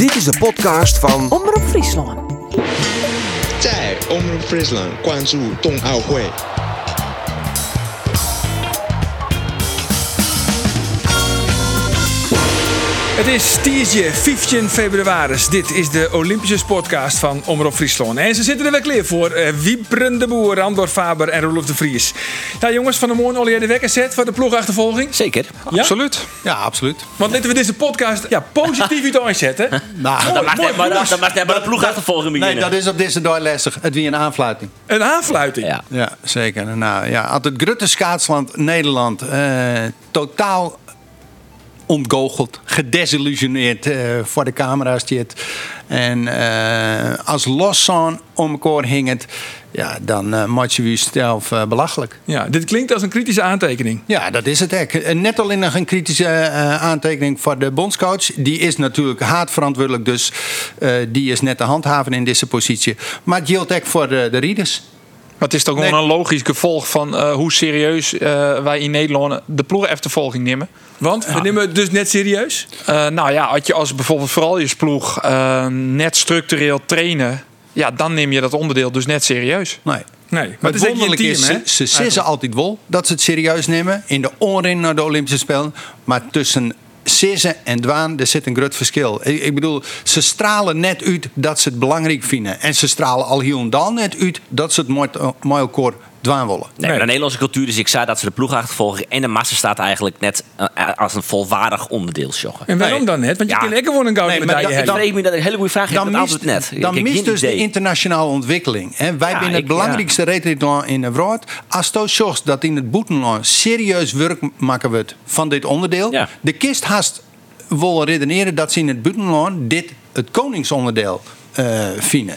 Dit is de podcast van Omroep Friesland. Zij Omroep Friesland, Guangzhou Tong Het is Tiertje, 15 februari. Dit is de Olympische Sportcast van Omroep Friesland. En ze zitten er weer klaar voor. Uh, Wiepren de Boer, Andor Faber en Rolof de Vries. Ja, jongens, van de morgen al de wekker zet voor de ploegachtervolging. Zeker. Ja? Absoluut. Ja, absoluut. Want laten we deze podcast ja, positief uit inzetten. Nou, Dat mag mooi, maar dat mag de ploegachtervolging nee, beginnen. dat is op deze dag lastig. Het wie een aanfluiting. Een aanfluiting. Ja. Ja, zeker. Nou, ja, als het grote schaatsland Nederland eh, totaal ontgoocheld, gedesillusioneerd eh, voor de camera's zit. En eh, als loszaan om elkaar hing het, ja, dan uh, maak je jezelf eh, belachelijk. Ja, dit klinkt als een kritische aantekening. Ja, dat is het echt. En Net alleen nog een kritische eh, aantekening voor de bondscoach. Die is natuurlijk haatverantwoordelijk, dus eh, die is net de handhaven in deze positie. Maar het geldt ook voor de, de rieders. Maar het is toch gewoon Nee. een logisch gevolg van eh, hoe serieus eh, wij in Nederland de ploegeftervolging nemen. Want we nemen het dus net serieus. Eh, nou ja, als je als bijvoorbeeld vooral je ploeg net structureel trainen, ja, dan neem je dat onderdeel dus net serieus. Nee. Nee, maar Maar het is wonderlijk team, ze, ze sissen altijd wel dat ze het serieus nemen in de onrin naar de Olympische Spelen. Maar tussen sissen en dwaan, er zit een groot verschil. Ik, bedoel, ze stralen net uit dat ze het belangrijk vinden. En ze stralen al hier en dan net uit dat ze het mooi, mooi elkaar dwaan willen. Nee, maar de Nederlandse cultuur is, ik zei dat ze de ploegachtervolging en de massa staat eigenlijk net eh, als een volwaardig onderdeel sjoggen. En waarom Nee. dan net? Want je Ja. kan lekker gewoon een gouden Nee, maar medaille dat- hebben. Ik vrees me dat een hele goede vraag is. Dan Dat mist, net. dan Ik mist dus de internationale ontwikkeling. Hè. Wij Ja, zijn het belangrijkste retribution in de wereld. Als je zorgt dat in het boetenland serieus werk maken wordt van dit onderdeel. Ja. De kist haast willen redeneren dat ze in het buitenland dit het koningsonderdeel eh vinden.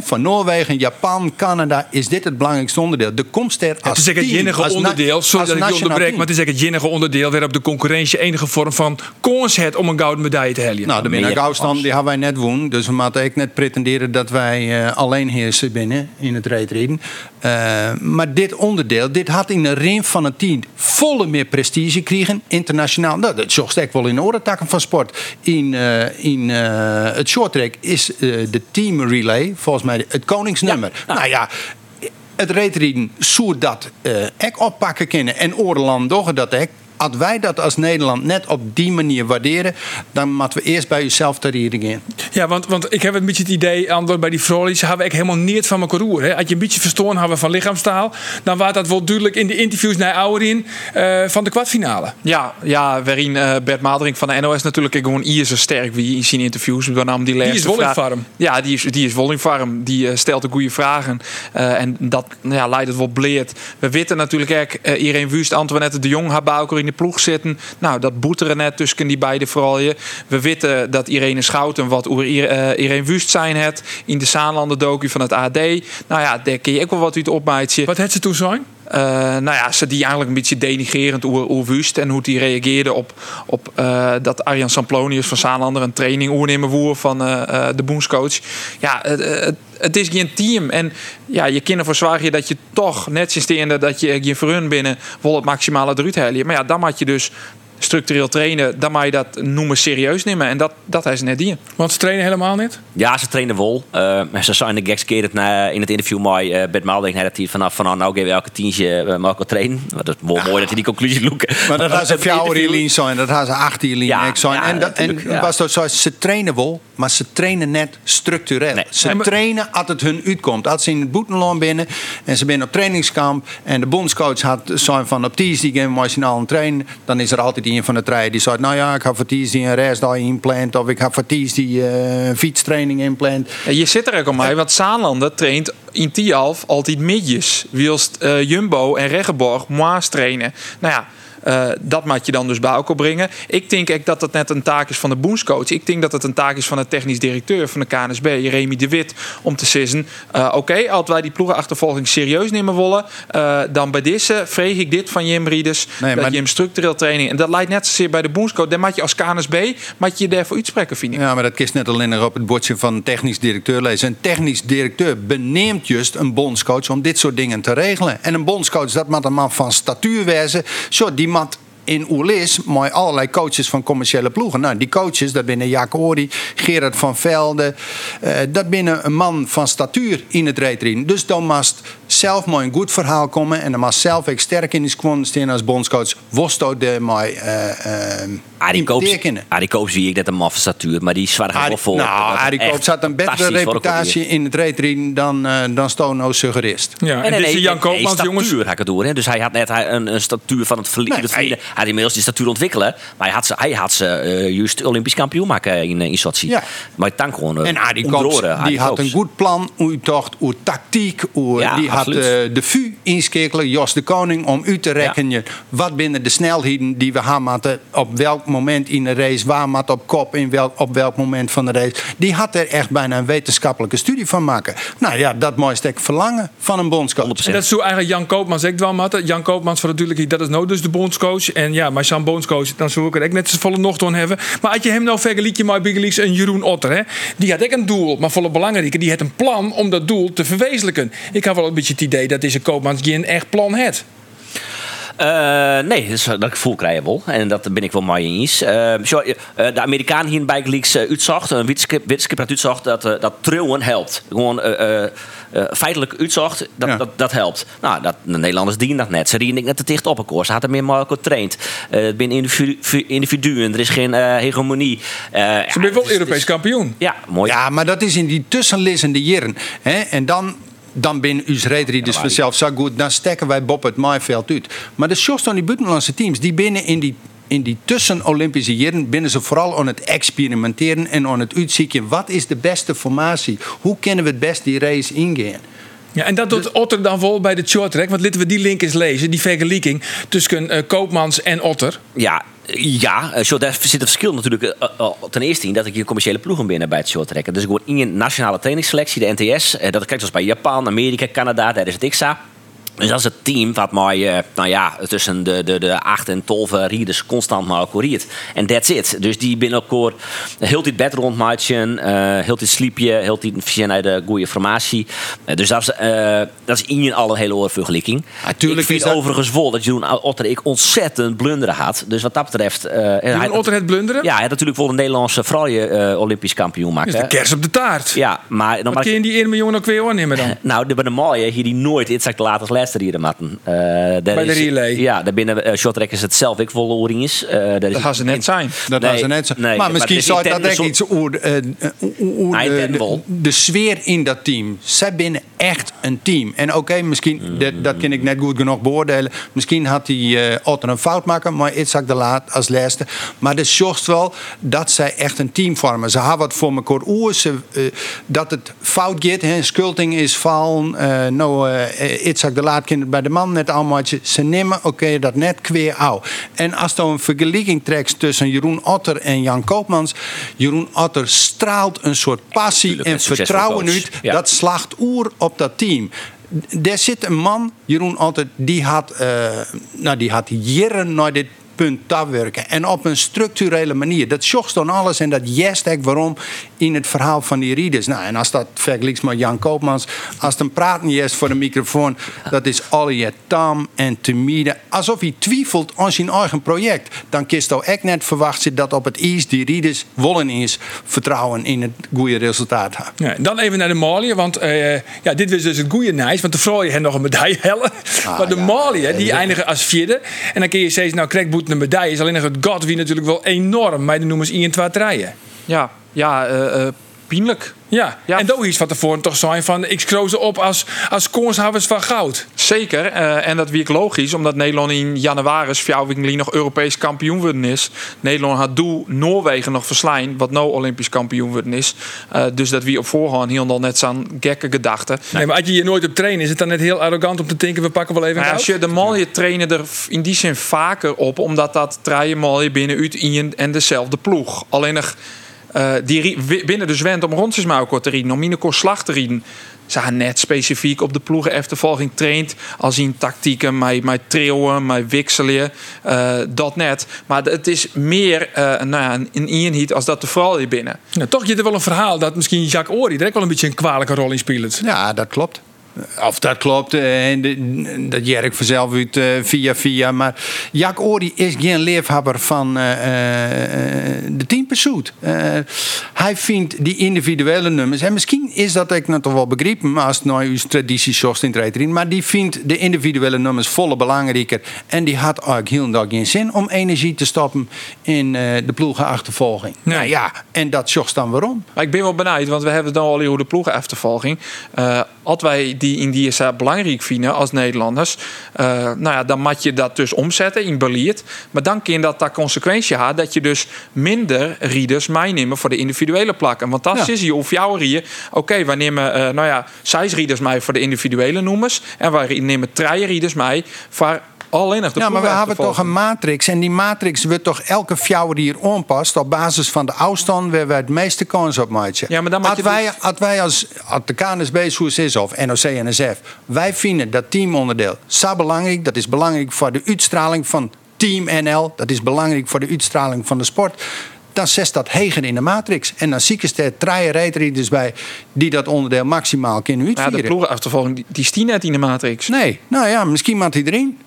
Van Noorwegen, Japan, Canada is dit het belangrijkste onderdeel. De komst er Het als is echt het team, jinnige als na- onderdeel. Sorry dat ik je onderbreek, team. maar het is echt het jinnige onderdeel waarop de concurrentie enige vorm van kans heeft om een gouden medaille te halen. Nou, de kans. die hebben wij net woon. Dus we moeten ook net pretenderen dat wij eh, alleen heersen binnen in het rijtreden. Eh, maar dit onderdeel, dit had in de ring van het team volle meer prestige kregen. Internationaal. Nou, dat zocht ik wel in de orentakken van sport. In, eh, in eh, het shorttrack is de team relay volgens mij het koningsnummer. Ja. Nou ja. Het reetreden zou dat ook oppakken kunnen. En Oorland doggen dat ook. Als wij dat als Nederland net op die manier waarderen, dan moeten we eerst bij jezelf te rieden gaan. Ja, want, want ik heb een beetje het idee, Andor, bij die ze hebben ik helemaal niet van elkaar roer. Hè. Als je een beetje verstoorn hebben van lichaamstaal, dan was dat wel duidelijk in de interviews naar Ouderin eh van de kwartfinale. Ja, ja waarin eh, Bert Maalderink van de NOS natuurlijk gewoon hier zo sterk wie in zijn interviews. Nam die, is wel in vorm. Ja, die is, die is wel in vorm. Die eh, stelt de goede vragen. Eh, en dat ja, leidt het wel bleed. We weten natuurlijk ook, eh Irene Wust, Antoinette de Jong, haar in de ploeg zitten. Nou, dat boeteren net tussen die beide vooral je. We weten dat Irene Schouten wat oer Ir- eh, Irene Wust zijn het in de Zaanlanden docu van het AD. Nou ja, daar kun je ook wel wat uit opmaatje. Wat had ze toen zijn? Eh, nou ja, ze die eigenlijk een beetje denigerend oer, oer Wust en hoe die reageerde op, op eh, dat Arjan Samplonius van Zaanlander een training oernemen woer van de boenscoach. Ja, het, het, is geen team en ja, je kan ervoor zorgen dat je toch net sinds dat je je verrun binnen wil het maximale halen. Maar ja, dan moet je dus structureel trainen, dan moet je dat noemen serieus nemen en dat, dat is net die. Want ze trainen helemaal niet. Ja, ze trainen wel. Eh, maar ze zijn de geks keer in het interview met eh Bert Maalderink dat hij vanaf van nou, geven we elke tientje uh, Marco trainen. Dat is wel mooi dat hij die conclusie loeken. Maar dat was een interview- fjouwer zijn, dat was een achter Ja, zijn. ja, en dat, en ja. was dat zo, ze trainen wel, maar ze trainen net structureel. Nee. Ze Nee, maar- trainen als het hun uitkomt. Als ze in het boetenland binnen en ze binnen op trainingskamp en de bondscoach had zijn van op die game machinaal aan het trainen, dan is er altijd een van de trein die zegt, nou ja, ik ga voor die een restdag inplant of ik ga voor die die eh, fietstraining inplant. Ja, je zit er ook om mij, want Zaanlanden traint in Tialf altijd midjes. Wielst eh, Jumbo en Reggeborg Moas trainen. Nou ja, eh, dat moet je dan dus bij elkaar brengen. Ik denk ook dat dat net een taak is van de boenscoach. Ik denk dat het een taak is van de technisch directeur van de KNSB, Remy de Wit, om te zeggen: eh, Oké, als wij die ploegenachtervolging serieus nemen willen, eh, dan bij deze vreeg ik dit van Jim Rieders. Nee, dat maar- hem structureel training. En dat leidt net zozeer bij de boenscoach. Dan moet je als KNSB moet je daarvoor uitspreken, vind ik. Ja, maar dat kist net alleen nog op het bordje van technisch directeur lezen. Een technisch directeur beneemt juist een bondscoach om dit soort dingen te regelen. En een bondscoach, dat moet een man van statuur wezen. Zo, die moet in Oerlis met allerlei coaches van commerciële ploegen. Nou, die coaches, dat binnen Jaak Ori, Gerard van Velde. eh, dat binnen een man van statuur in het reetrien. Dus dan moest zelf maar een goed verhaal komen. En dan moest zelf ook sterk in die squad staan als bondscoach. Wosto de mij eh eh, Arie Koops. Arie Koops zie ik net een maffe statuur, maar die zwaar gaat wel voor. nou, Arie Koops had een betere reputatie in het reetrien dan, eh dan Stono suggerist. Ja, en, En dit nee, is Jan Koopmans, statuur jongens. had ik het door. Hè? Dus hij had net hij- een, een statuur van het. Nee. Hij had inmiddels die statuur ontwikkelen. Maar hij had ze, hij had ze eh, juist Olympisch kampioen maken in, eh, in Sochi. Ja. Maar tank gewoon. eh, En Koops, Arie die had een goed plan, hoe tocht, hoe tactiek, hoe, Ja, die absoluut. had de VU inschakelen, Jos de Koning, om u te rekenen wat binnen de snelheden die we moeten, op welk moment in de race, waar moet op kop, in welk, op welk moment van de race. Die had er echt bijna een wetenschappelijke studie van maken. Nou ja, dat mooiste ik verlangen van een bondscoach. 100%. En dat is zo eigenlijk Jan Koopmans wel matten. Jan Koopmans voor natuurlijk, dat is nou dus de bondscoach. En ja, maar Jan bondscoach, dan zou ik er ook net z'n volle nog doen hebben. Maar had je hem nou vergelijkt met Big Leagues en Jeroen Otter, hè? Die had ook een doel, maar volle belangrijke. Die had een plan om dat doel te verwezenlijken. Ik had wel een beetje het idee dat deze Koopmans geen echt plan had. Eh, nee, dus, dat gevoel krijg je. En dat ben ik wel mee eens. Eh, eh, de Amerikaan hier in Bike uh, uitzocht, een wetenschap had uitzocht dat, dat trillen helpt. Gewoon uh, feitelijk uitzocht, dat, Ja. dat, dat helpt. Nou, dat, de Nederlanders dienen dat net. Ze rieden net te dicht op elkaar. Ze hadden meer Marco getraind. het zijn individu individuen, er is geen hegemonie. Ze zijn wel Europees kampioen. Ja, mooi. Ja, maar dat is in die tussenliggende jaren. Hè? En dan, dan binnen uw Ja, vanzelf zo goed. Dan stekken wij Bob het maaiveld uit. Maar de shows van die buitenlandse teams, die binnen in die in die tussen-Olympische jaren binnen ze vooral aan het experimenteren en aan het uitzoeken. Wat is de beste formatie? Hoe kunnen we het best die race ingaan? Ja, en dat doet Otter dan vol bij de short track. Want laten we die link eens lezen, die vergelijking tussen eh, Koopmans en Otter. Ja, ja, eh, zo, daar zit het verschil natuurlijk eh, eh, ten eerste in dat ik hier commerciële ploegen binnen bij het short trekken. Dus ik word in een nationale trainingsselectie, de NTS. eh, Dat krijgt zoals bij Japan, Amerika, Canada, daar is het XA. Dus dat is het team wat mij, eh, nou ja, tussen de, de, de 8 en 12 rieders constant maar riet. En that's it. Dus die binnen elkaar heel dit bed rondmaatjen, uh, heel dit sliepje, heel dit via de goede formatie. Uh, dus dat is, uh, dat is in al een hele oor vergelijking. Natuurlijk ik vind is dat- overigens wel dat Jeroen Otter ik ontzettend blunderen had. Dus wat dat betreft... Jeroen Otter het blunderen? Ja, hij had natuurlijk wel de Nederlandse vrouwen Olympisch kampioen maken. de kers op de taart. Ja, maar... Dan Wat kun je die 1 miljoen ook weer aannemen dan? nou, de, bij de mooie hier die nooit iets later als rieden matten. Uh, daar Bij de is- relay. Ja, daar binnen uh, shorttrackers het zelf ik vol is. Uh, daar is Dat gaan ze net zijn. Dat Nee, was er net nee, maar misschien zou dat zo- iets over eh, eh, de, de, sfeer in dat team. Zij binnen echt een team. En oké, misschien, dat, dat kan ik net goed genoeg beoordelen. Misschien had hij eh Otter een fout maken, maar Itzak de Laat als laatste. Maar de zorgt wel dat zij echt een team vormen. Ze hebben wat voor elkaar oer. Ze, eh, dat het fout gaat. hè. Skulting is vallen. eh nou, eh Itzak de Laat het bij de man net allemaal. Ze nemen oké dat net kweer au. En als je een vergelijking trekt tussen Jeroen Otter en Jan Koopmans. Jeroen Otter straalt een soort passie Tuurlijk, en vertrouwen uit. Ja. Dat slacht oer op dat team. Er zit een man, Jeroen Otter, die had, eh, nou, die had jaren naar dit punt. En op een structurele manier. Dat zocht dan alles en dat jest waarom in het verhaal van die readers. Nou, en als dat vergelijkt met Jan Koopmans, als het een praten jest voor de microfoon, dat is al je tam en timide. Alsof hij twijfelt aan zijn eigen project. Dan kist ook echt net verwacht dat op het ijs die readers wollen is vertrouwen in het goede resultaat. Ja, dan even naar de Malië, want eh, ja, dit was dus het goede nice, want de vrouwen hebben nog een medaille hellen. maar de ja. Malië, die eindigen als vierde. En dan kun je steeds, nou, krijgt Een medaille. Is alleen nog het God wie natuurlijk wel enorm, maar de ze 1 2 rijden. Ja, ja eh, eh, pijnlijk. Ja. Ja. en dat is wat tevoren toch zijn van, ik ze op als, als van goud. Zeker, eh, en dat wiek logisch, omdat Nederland in januari fjouwingli nog Europees kampioen worden is. Nederland had doel Noorwegen nog verslaan, wat nou Olympisch kampioen worden is. Eh, dus dat wie op voorhand heel dan net zo'n gekke gedachte. Nee, maar als je hier nooit op trainen, is het dan net heel arrogant om te denken, we pakken wel even Nou als je de malje trainen er in die zin vaker op, omdat dat draaien malje binnenuit in en dezelfde ploeg. Alleen nog eh, die binnen de zwent om rondjes te rieden, om te rieden. Ze net specifiek op de ploegen eftervolging traint. Als in tactieken, met, met trillen, met wisselen. eh, dat net. Maar het is meer eh, nou ja, een eenheid als dat de vooral hier binnen. Nou, toch je er wel een verhaal dat misschien Jacques Ory er ook wel een beetje een kwalijke rol in speelt. Ja, dat klopt. Of dat klopt, eh, en dat Jerk vanzelf uit eh, via via. Maar Jack Ori is geen liefhebber van eh, de teampursuit. Eh hij vindt die individuele nummers. En misschien is dat ik nog toch wel begrepen als het nou uw traditie zocht in het. Maar die vindt de individuele nummers volle belangrijker. En die had eigenlijk heel dag geen zin om energie te stoppen in de ploegenachtervolging. Nee. Nou ja, en dat zocht dan waarom. Maar ik ben wel benieuwd, want we hebben het dan al over de ploegenachtervolging. Als wij die in die is belangrijk vinden als Nederlanders, eh, nou ja, dan moet je dat dus omzetten in beleid. Maar dan kan dat daar consequentie hebben dat je dus minder rieders meenemen voor de individuele plakken. Want dan Ja. is je of jouw rier, oké, wij nemen, eh, nou ja, zes rieders mee voor de individuele noemers en wij nemen drie rieders mee voor alleen nog de Ja, maar we hebben toch een matrix. En die matrix wordt toch elke fjouwer die hier aanpast... op basis van de afstand waar we het meeste kans op maken. Ja, maar dan als je wij, dus- als wij als, als de KNSB zoals is of NOC NSF... wij vinden dat teamonderdeel zo belangrijk. Dat is belangrijk voor de uitstraling van Team NL. Dat is belangrijk voor de uitstraling van de sport. Dan zet dat hegen in de matrix. En dan zie ik er drie rijders bij... die dat onderdeel maximaal kunnen Ja, uitvieren. de ploegenachtervolging, die, die stiet net in de matrix. Nee, nou ja, misschien moet hij erin.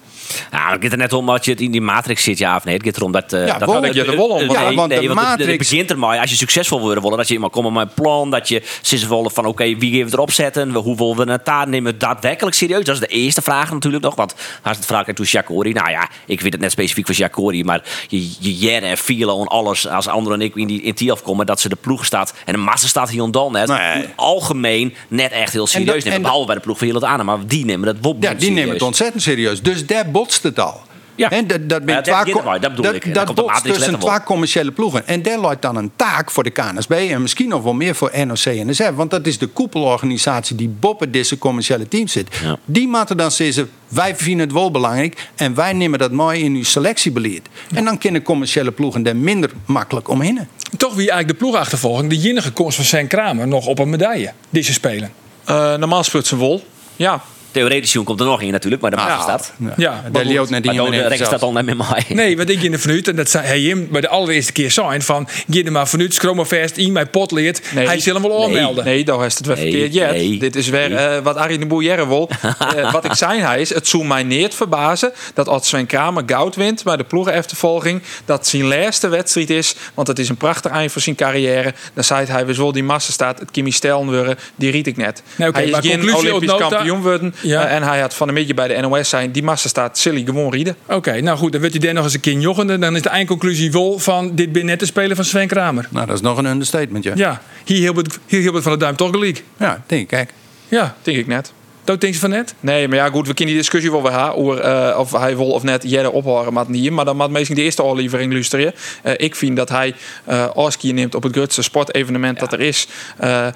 Nou, het gaat er net om dat je het in die matrix zit, ja of nee. Het gaat erom dat... eh, Ja, dat wel, dat je er wel om- Nee, Ja, want de nee, het- matrix- Het begint er maar. Als je succesvol willen worden, dat je maar komen met een plan. Dat je willen van, oké, wie gaan we erop zetten? We- Hoe willen we het daar nemen? Daadwerkelijk serieus? Dat is de eerste vraag natuurlijk nog. Want als het vraag toen Jacori. Nou ja, ik weet het net specifiek voor Jacori. Maar je, je en vielen en alles. Als anderen en ik in die in die afkomen, dat ze de ploeg staat. En de massa staat hier en dan net. Nee. Algemeen net echt heel serieus dat- nemen. en Behalve bij de ploeg van Hillet aan. Maar die nemen dat wel Ja, die serieus. nemen het ontzettend serieus. Dus daar botst het al. Ja. Dat, dat, ben Ja, dat dat bedoel ik. Dat botst tussen twee commerciële ploegen. En daar lijkt dan een taak voor de KNSB. En misschien nog wel meer voor NOC en NSF. Want dat is de koepelorganisatie die boven deze commerciële teams zit. Ja. Die moeten dan zeggen, wij vinden het wel belangrijk. En wij nemen dat mooi in uw selectiebeleid. En dan kunnen commerciële ploegen daar minder makkelijk omheen. Toch wie eigenlijk de ploegachtervolging de enige komst van zijn Kramer nog op een medaille deze spelen. Eh, normaal speelt ze wol. Ja, Theoretisch komt er nog in natuurlijk, maar de maat staat. Ja, daar loopt Maar de in rek zelfs. staat al net met mij. Nee, wat ik in de vanuit, en dat zei hij hem bij de allereerste keer zijn van, geef er maar vanuit, schroom maar vast, in mijn pot leert, Nee. hij zal hem wel Nee. aanmelden. Nee, daar is het weer Nee, verkeerd. Jet. nee, Dit is weer nee. eh, wat Arie de Boer wil. Eh, wat ik zei, hij is, het zou mij niet verbazen dat als Sven Kramer goud wint bij de ploegeneftervolging, dat zijn laatste wedstrijd is, want het is een prachtig eind voor zijn carrière. Dan zei hij, we zullen die massa staat, het Kimmy Stellen worden, die riet ik net. Nee, oké, hij is maar geen Olympisch nota- kampioen worden Ja. eh, en hij had van een beetje bij de NOS zijn, die massa staat, silly gewoon rieden. Oké, nou goed, dan wordt hij daar nog eens een keer joggende. Dan is de eindconclusie wel van, dit ben net de speler van Sven Kramer. Nou, dat is nog een understatement, ja. Ja, hier Hilbert, hier Hilbert van de Duim toch gelijk. Ja, denk ik, kijk. Ja, Denk ik net. dat denk je van net? Nee, maar ja, goed, we kunnen die discussie wel weer over eh, of hij wil of net Jelle ophouden met niet. Maar dan moet misschien de eerste aflevering luisteren. Eh, ik vind dat hij eh Oski neemt op het grootste sportevenement dat er is. Eh,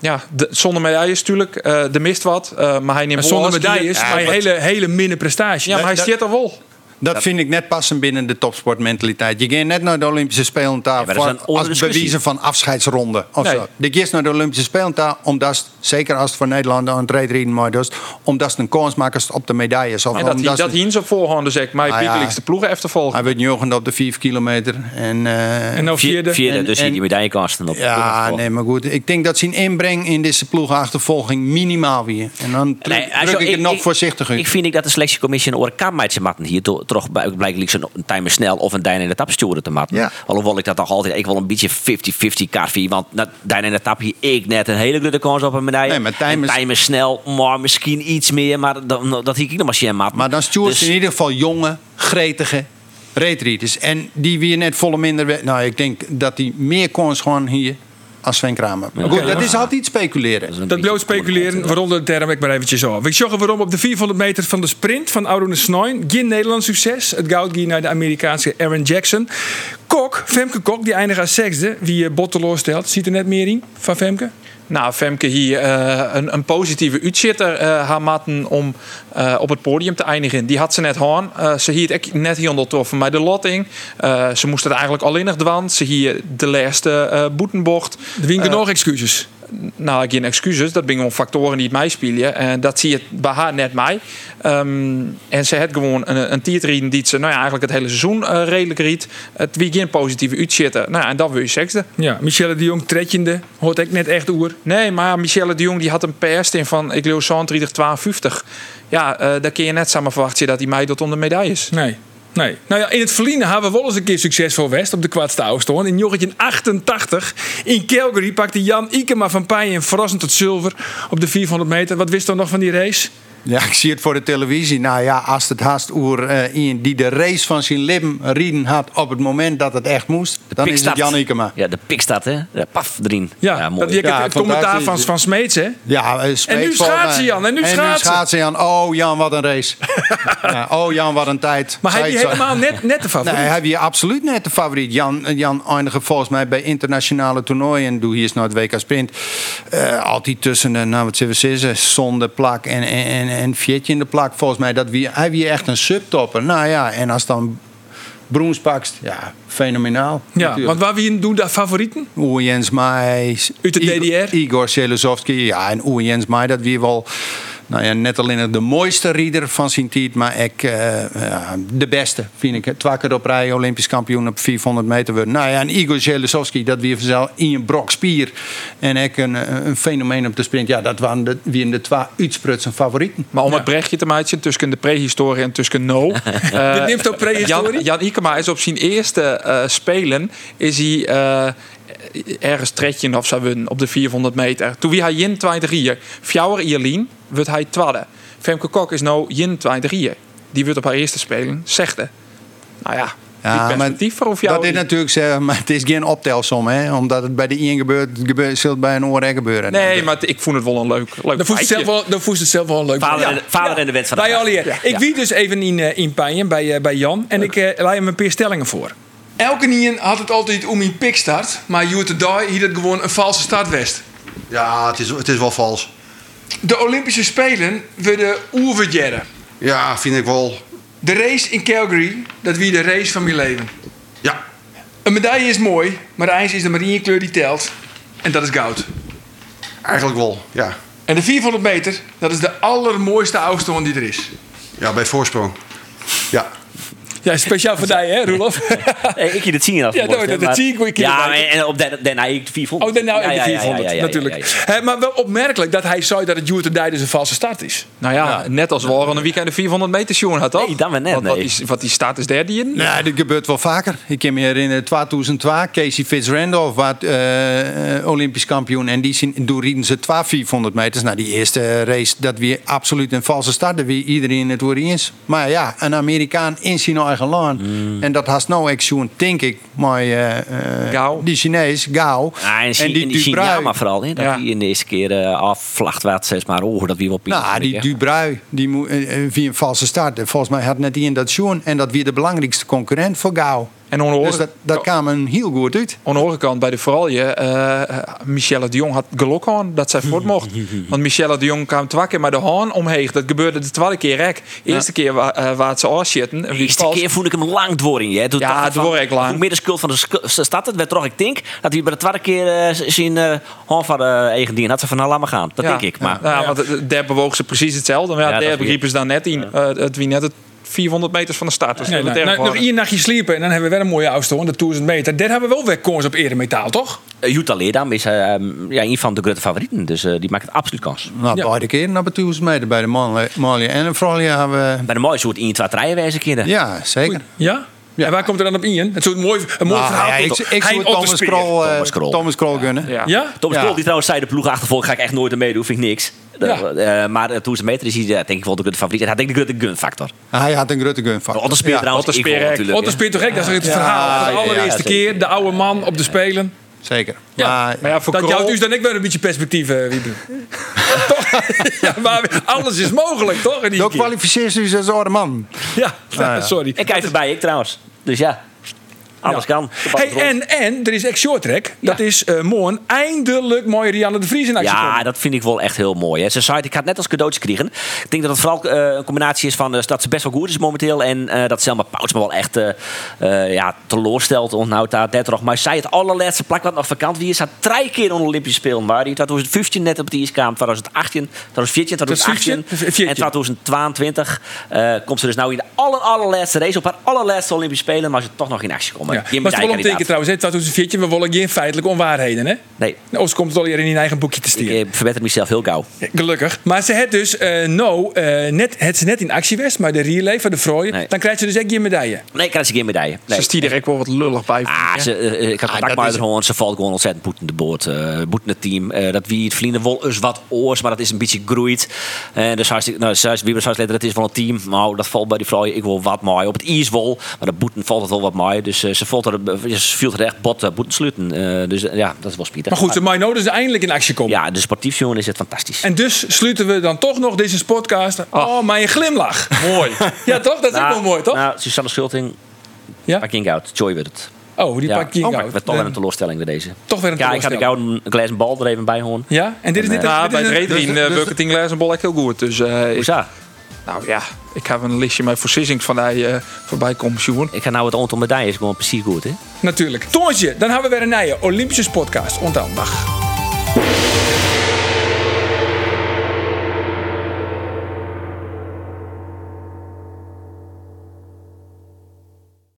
ja, de, zonder medailles natuurlijk. eh de mist wat. eh, maar hij neemt Maar zonder medailles, Ja, maar hele, hele minne prestatie. Ja, maar hij zit er wel. Dat vind ik net passen binnen de topsportmentaliteit. Je gaat net naar de Olympische Spelen daar maar is voor- een als discussie. bewijzen van afscheidsronde. Of Nee. zo. Je gaat naar de Olympische Spelen daar omdat, zeker als het voor Nederland aan het rijden maar dus, omdat het een kans maakt op de medailles. Of En dat, omdat dat in zijn voorhand dus echt mijn Ah, ja. piekelijkste ploegen heeft te volgen. hij werd jogend op de 5 kilometer. En, eh, En nou Vier- vierde. Vierde, En- dus en- die medaillekasten op. ja, nee, maar goed. Ik denk dat zijn inbreng in deze ploegenachtervolging minimaal weer. En dan druk, Nee, ik het nog voorzichtig uit. Ik vind ik dat de selectiecommissie een oren kan met zijn matten hier to- toch blijkbaar zo'n timer snel of een dijn in de tap sturen te matten. Ja. Alhoewel ik dat toch altijd ik wil een beetje 50-50 KV, want dijn in de tap hier ik net een hele grote kans op een medaille. Nee, maar timers- En timer snel, maar misschien iets meer, maar dan, dat hier ik nog maar zien matten. Maar dan stuurt Dus- in ieder geval jonge, gretige reetrieders. En die weer net volle minder... Nou, ik denk dat die meer kans gewoon hier als Sven Kramer. Goed, dat is altijd speculeren. Dat bloot speculeren, waaronder de term ik maar eventjes af. Ik zag waarom op de 400 meter van de sprint van Arone Snoin. Geen Nederlands succes. Het goud ging naar de Amerikaanse Aaron Jackson. Kok, Femke Kok, die eindigt als zesde. Wie eh, Botteloor stelt. Ziet er net meer in van Femke? Nou, Femke hier eh, een, een positieve uitzitter eh haar matten om op het podium te eindigen. Die had ze net. Eh, ze echt net heel getroffen met de lotting. Ze moest het eigenlijk alleen nog dwan. Ze hier de laatste boetenbocht. Er Eh, genoeg excuses. Nou, geen excuses. Dat zijn gewoon factoren die het mij spelen. En dat zie je bij haar net mij. Ehm, en ze had gewoon een, een tietrien die ze nou ja, eigenlijk het hele seizoen eh, redelijk riet. Het wie geen positieve uitzitten. Nou, en dat wil je sexte. Ja, Michelle de Jong, tredjende, hoort ik net echt oer. Nee, maar Michelle de Jong die had een PS in van ik leeuw 32, 52. Ja, eh daar kun je net samen verwachten dat die mij tot onder medailles. Nee. Nee. Nou ja, in het verliezen hebben we wel eens een keer succesvol West op de afstand. In 1988 in Calgary pakte Jan Ikema van Paaien verrassend tot zilver op de 400 meter. Wat wist dan nog van die race? Ja, ik zie het voor de televisie. Nou ja, als het haast oer eh, iemand die de race van zijn lippen rieden had op het moment dat het echt moest, dan is het. Jan Ikema. Ja, de pikstad, hè? Ja, paf, erin. Ja, mooi. dat je Ja, het commentaar van, van Smeets, hè? Ja, eh, Smeet En nu schaatsen. Jan, en nu en schaatsen. nu schaatsen, Jan. Oh, Jan, wat een race. ja, oh, Jan, wat een tijd. Maar hij die zo. helemaal net, net de favoriet. Nee, hij is absoluut net de favoriet. Jan, Jan eindigde volgens mij bij internationale toernooien. Doe hier is nou het WK Sprint. Eh, altijd tussen de, nou wat zullen we zeggen, zonde plak en, en, en, en Fietje in de plak. Volgens mij, dat wie, hij wie echt een subtopper. Nou ja, en als dan Broens pakt, ja, fenomenaal. ja, natuurlijk. want waar wie doen daar favorieten? Oer Jens Mai. Uit de DDR? Igor Selezovski. Ja, en Oer Jens Mai, dat wie wel... Nou ja, net alleen de mooiste rieder van tijd, maar ik, eh, ja, de beste, vind ik. Twee keer op rij Olympisch kampioen op 400 meter worden. Nou ja, en Igor Zelensowski, dat wie vanzelf in een brok spier. En ik een, eh, een fenomeen op de sprint. Ja, dat waren de, wie de twee uitsprutsen favorieten. Maar om het brechtje te maken tussen de prehistorie en tussen no. Dit neemt ook prehistorie? Jan, Jan Ikema is op zijn eerste eh, spelen is hij eh, ergens tredje of zo winnen op de 400 meter. Toen wie hij in 20 jaar. Fjouwer Ierlien wordt hij tweede. Femke Kok is nou in 20 jaar. Die wordt op haar eerste spelen zesde. Nou ja, Ja, perspectief voor jou. Dat is natuurlijk zeggen, maar het is geen optelsom, hè. Omdat het bij de een gebeurt, gebeurt zult het bij een oor gebeuren. Nee, maar ik vond het wel een leuk, leuk Dan voest het zelf feitje. wel, dan voest het zelf wel een leuk. Vader, en, de- vader en de de ja, dag. Allier, ik wie dus even in, eh, in Pijen bij, eh, bij Jan en ik eh laai hem een paar stellingen voor. Elke nien had het altijd om een pikstart, maar Jute Dai hier het gewoon een valse start west. Ja, het is, het is wel vals. De Olympische Spelen werden oerverjaren. Ja, vind ik wel. De race in Calgary, dat wie de race van mijn leven. Ja, Een medaille is mooi, maar de ijs is de maar één kleur die telt. En dat is goud. eigenlijk wel. Ja, En de 400 meter, dat is de allermooiste afstand die er is. ja bij voorsprong. Ja, speciaal voor jou, hè, Roelof? Hey, ik je dit zien af. Ja, dat- dat- dat zie ik Ja, en, op de- daarna ik de 400. Oh, dan nou Ja, in de ja, ja, ja, 400, ja, ja, natuurlijk. ja, ja. Hè, maar wel opmerkelijk dat hij zei dat het Jute Dij dus een valse start is. Nou ja, net als Warren een weekend de 400 meter jongen had, toch? Nee, dat maar net, Wat, die, wat die staat is derde in. Nee, dat gebeurt wel vaker. Ik kan me herinneren, 2002, Casey Fitzrandolph was eh, eh, Olympisch kampioen. En die zien, toen rieden ze 12 400 meters. Nou, die eerste race, dat weer absoluut een valse start. Dat wie iedereen het weer eens. Maar ja, een Amerikaan in zijn eigen land. En dat has nou echt zo'n, denk ik, maar eh, eh, Gao. die Chinees, Gao. En, en die, en die Dubrui. Shinyama vooral, hè, dat Ja. die in de eerste keer eh afvlacht wat, zeg maar. Oh, dat wie wel piek. Nou, die Dubrui, die moet, eh, via een valse start. Volgens mij had net die in dat zoen. En dat weer de belangrijkste concurrent voor Gao. En aan Dus dat, dat kwam een heel goed uit. Aan de andere kant, bij de vooralje, eh Michelle de Jong had geluk aan dat zij voort mocht. Want Michelle de Jong kwam twee keer met de haan omheen. Dat gebeurde de tweede keer rek. Eerste keer wa, eh, waar het ze afzitten. De eerste keer voelde ik hem lang door in je. hè. Toen Ja, ik lang. hoe meer de schuld van de stad het werd toch, ik denk, dat hij bij de tweede keer eh, zijn uh, hand van de eigen ding had ze van nou, laat maar gaan. Dat denk ik. Maar Ja, want daar bewoog ze precies hetzelfde. Maar ja, Ja, daar begrepen ze dan net in. eh, het wie net het 400 meters van de start. Dus Nee, nou, nou, nog één nachtje sliepen en dan hebben we weer een mooie afstand, de 1000 meter. Daar hebben we wel weer kans op eremetaal, toch? uh, Jutta Leerdam is eh, um, ja, een van de grote favorieten. Dus eh, die maakt het absoluut kans. Nou, Ja. beide keren naar de 1000 meter. Bij de mannen mannen en de vrouwen hebben we... Bij de mooie soort 1, 2, 3 wijze kinderen. Ja, zeker. Ja? Ja. En waar komt er dan op in? Het soort mooi, een mooi Nou, verhaal. ja, ik, ik zou Thomas. Krol, Thomas Krol. Thomas Krol gunnen. Ja. Ja? Thomas Ja. Krol, die trouwens zei de ploeg achtervolg ga ik echt nooit aan meedoen, vind ik niks. Ja. Eh, maar uh, toen ze meter is hij eh, denk ik wel de grote favoriet. En hij had denk ik de grote gunfactor. Hij had een grote gun van. Otterspeer Ja, trouwens, ik Otterspeer, wel natuurlijk. Otterspeer toch gek? Dat is het Ja, verhaal. De allereerste ja, keer, de oude man op de Spelen. Zeker. Ja. Maar, Maar ja, voor Dat Krol- jouwt dus dan ik weer een beetje perspectief, eh, Wiebe. toch? ja, maar alles is mogelijk, toch? In die dan keer. kwalificeert u zich als oude man. Ja, ja. sorry. Ik kijk erbij, ik trouwens. Dus ja. Alles kan. Hey, en, en er is echt short track. Dat is eh morgen eindelijk mooi Rianne de Vries in actie Ja, komen. dat vind ik wel echt heel mooi. Hè. Ze zei, ik had net als cadeautje kregen. Ik denk dat het vooral eh, een combinatie is van eh, dat ze best wel goed is momenteel. En dat Selma Pouts me wel echt ja, teleurstelt. Nou, daar net nog. Maar zij het allerlaatste plak wat nog vakant wie is. had drie keer onder Olympische Spelen. Maar die 2015 net op de kwam. 2018, 2014, 2018 2014. en 2022 eh, komt ze dus nou in de aller, allerlaatste race. Op haar allerlaatste Olympische Spelen. Maar ze toch nog in actie komen. Ja. Maar het omteken trouwens, hè, 2014, we willen geen feitelijke onwaarheden, hè? Nee, Of ze komt het al hier in je eigen boekje te ik stieren. eh, verbeter mezelf heel gauw. Gelukkig. Maar ze heeft dus eh nou, eh, net, het ze net in actie geweest, maar de relay van de vrouwen, Nee. dan krijgt ze dus echt geen medaille. Nee, ik krijg ze geen medaille. Nee. Ze stier er echt wel wat lullig bij. Ah, ze, eh, ik had contact dat met haar gewoon. Ze valt gewoon ontzettend boeten de boord. boeten het team. Dat wie het vrienden wel eens wat oors, maar dat is een beetje groeit. En dus hartstikke, nou, zij, wie was later, dat is van het team. Nou, dat valt bij die vrouw. Ik wil wat mooi. Op het ijs wel, maar de boeten valt het wel wat mooi. Dus ze er, eh, ze viel er echt bot uh, boeten sluiten. Eh, dus eh, ja, dat is wel spietig. Maar goed, ze mag nou dus eindelijk in actie komen. ja, de sportief jongen is het fantastisch. En dus sluiten we dan toch nog deze podcast. Oh, mijn glimlach. Mooi. Ja, toch? Dat is ook wel mooi, toch? Nou, Susanne Schulting, Ja? Parking Out. Joy werd het. Oh, die Ja, pak je oh, toch weer een Eh, teleurstelling bij deze. Toch weer een Ja, ik had de teleurstelling. gouden glazen bal er even bij horen. Ja? En dit is En, dit. eh, Ja, dit bij is het een- Redrien uh, het in Glazenbol echt heel goed. Dus eh, is ik, dat? Nou ja, ik heb een listje met voorzissings van die eh voorbij komen zien. Ik ga nou het aantal medailles gewoon precies goed, hè? Natuurlijk. Toontje, dan hebben we weer een nieuwe Olympische podcast. Onthoud. Dag.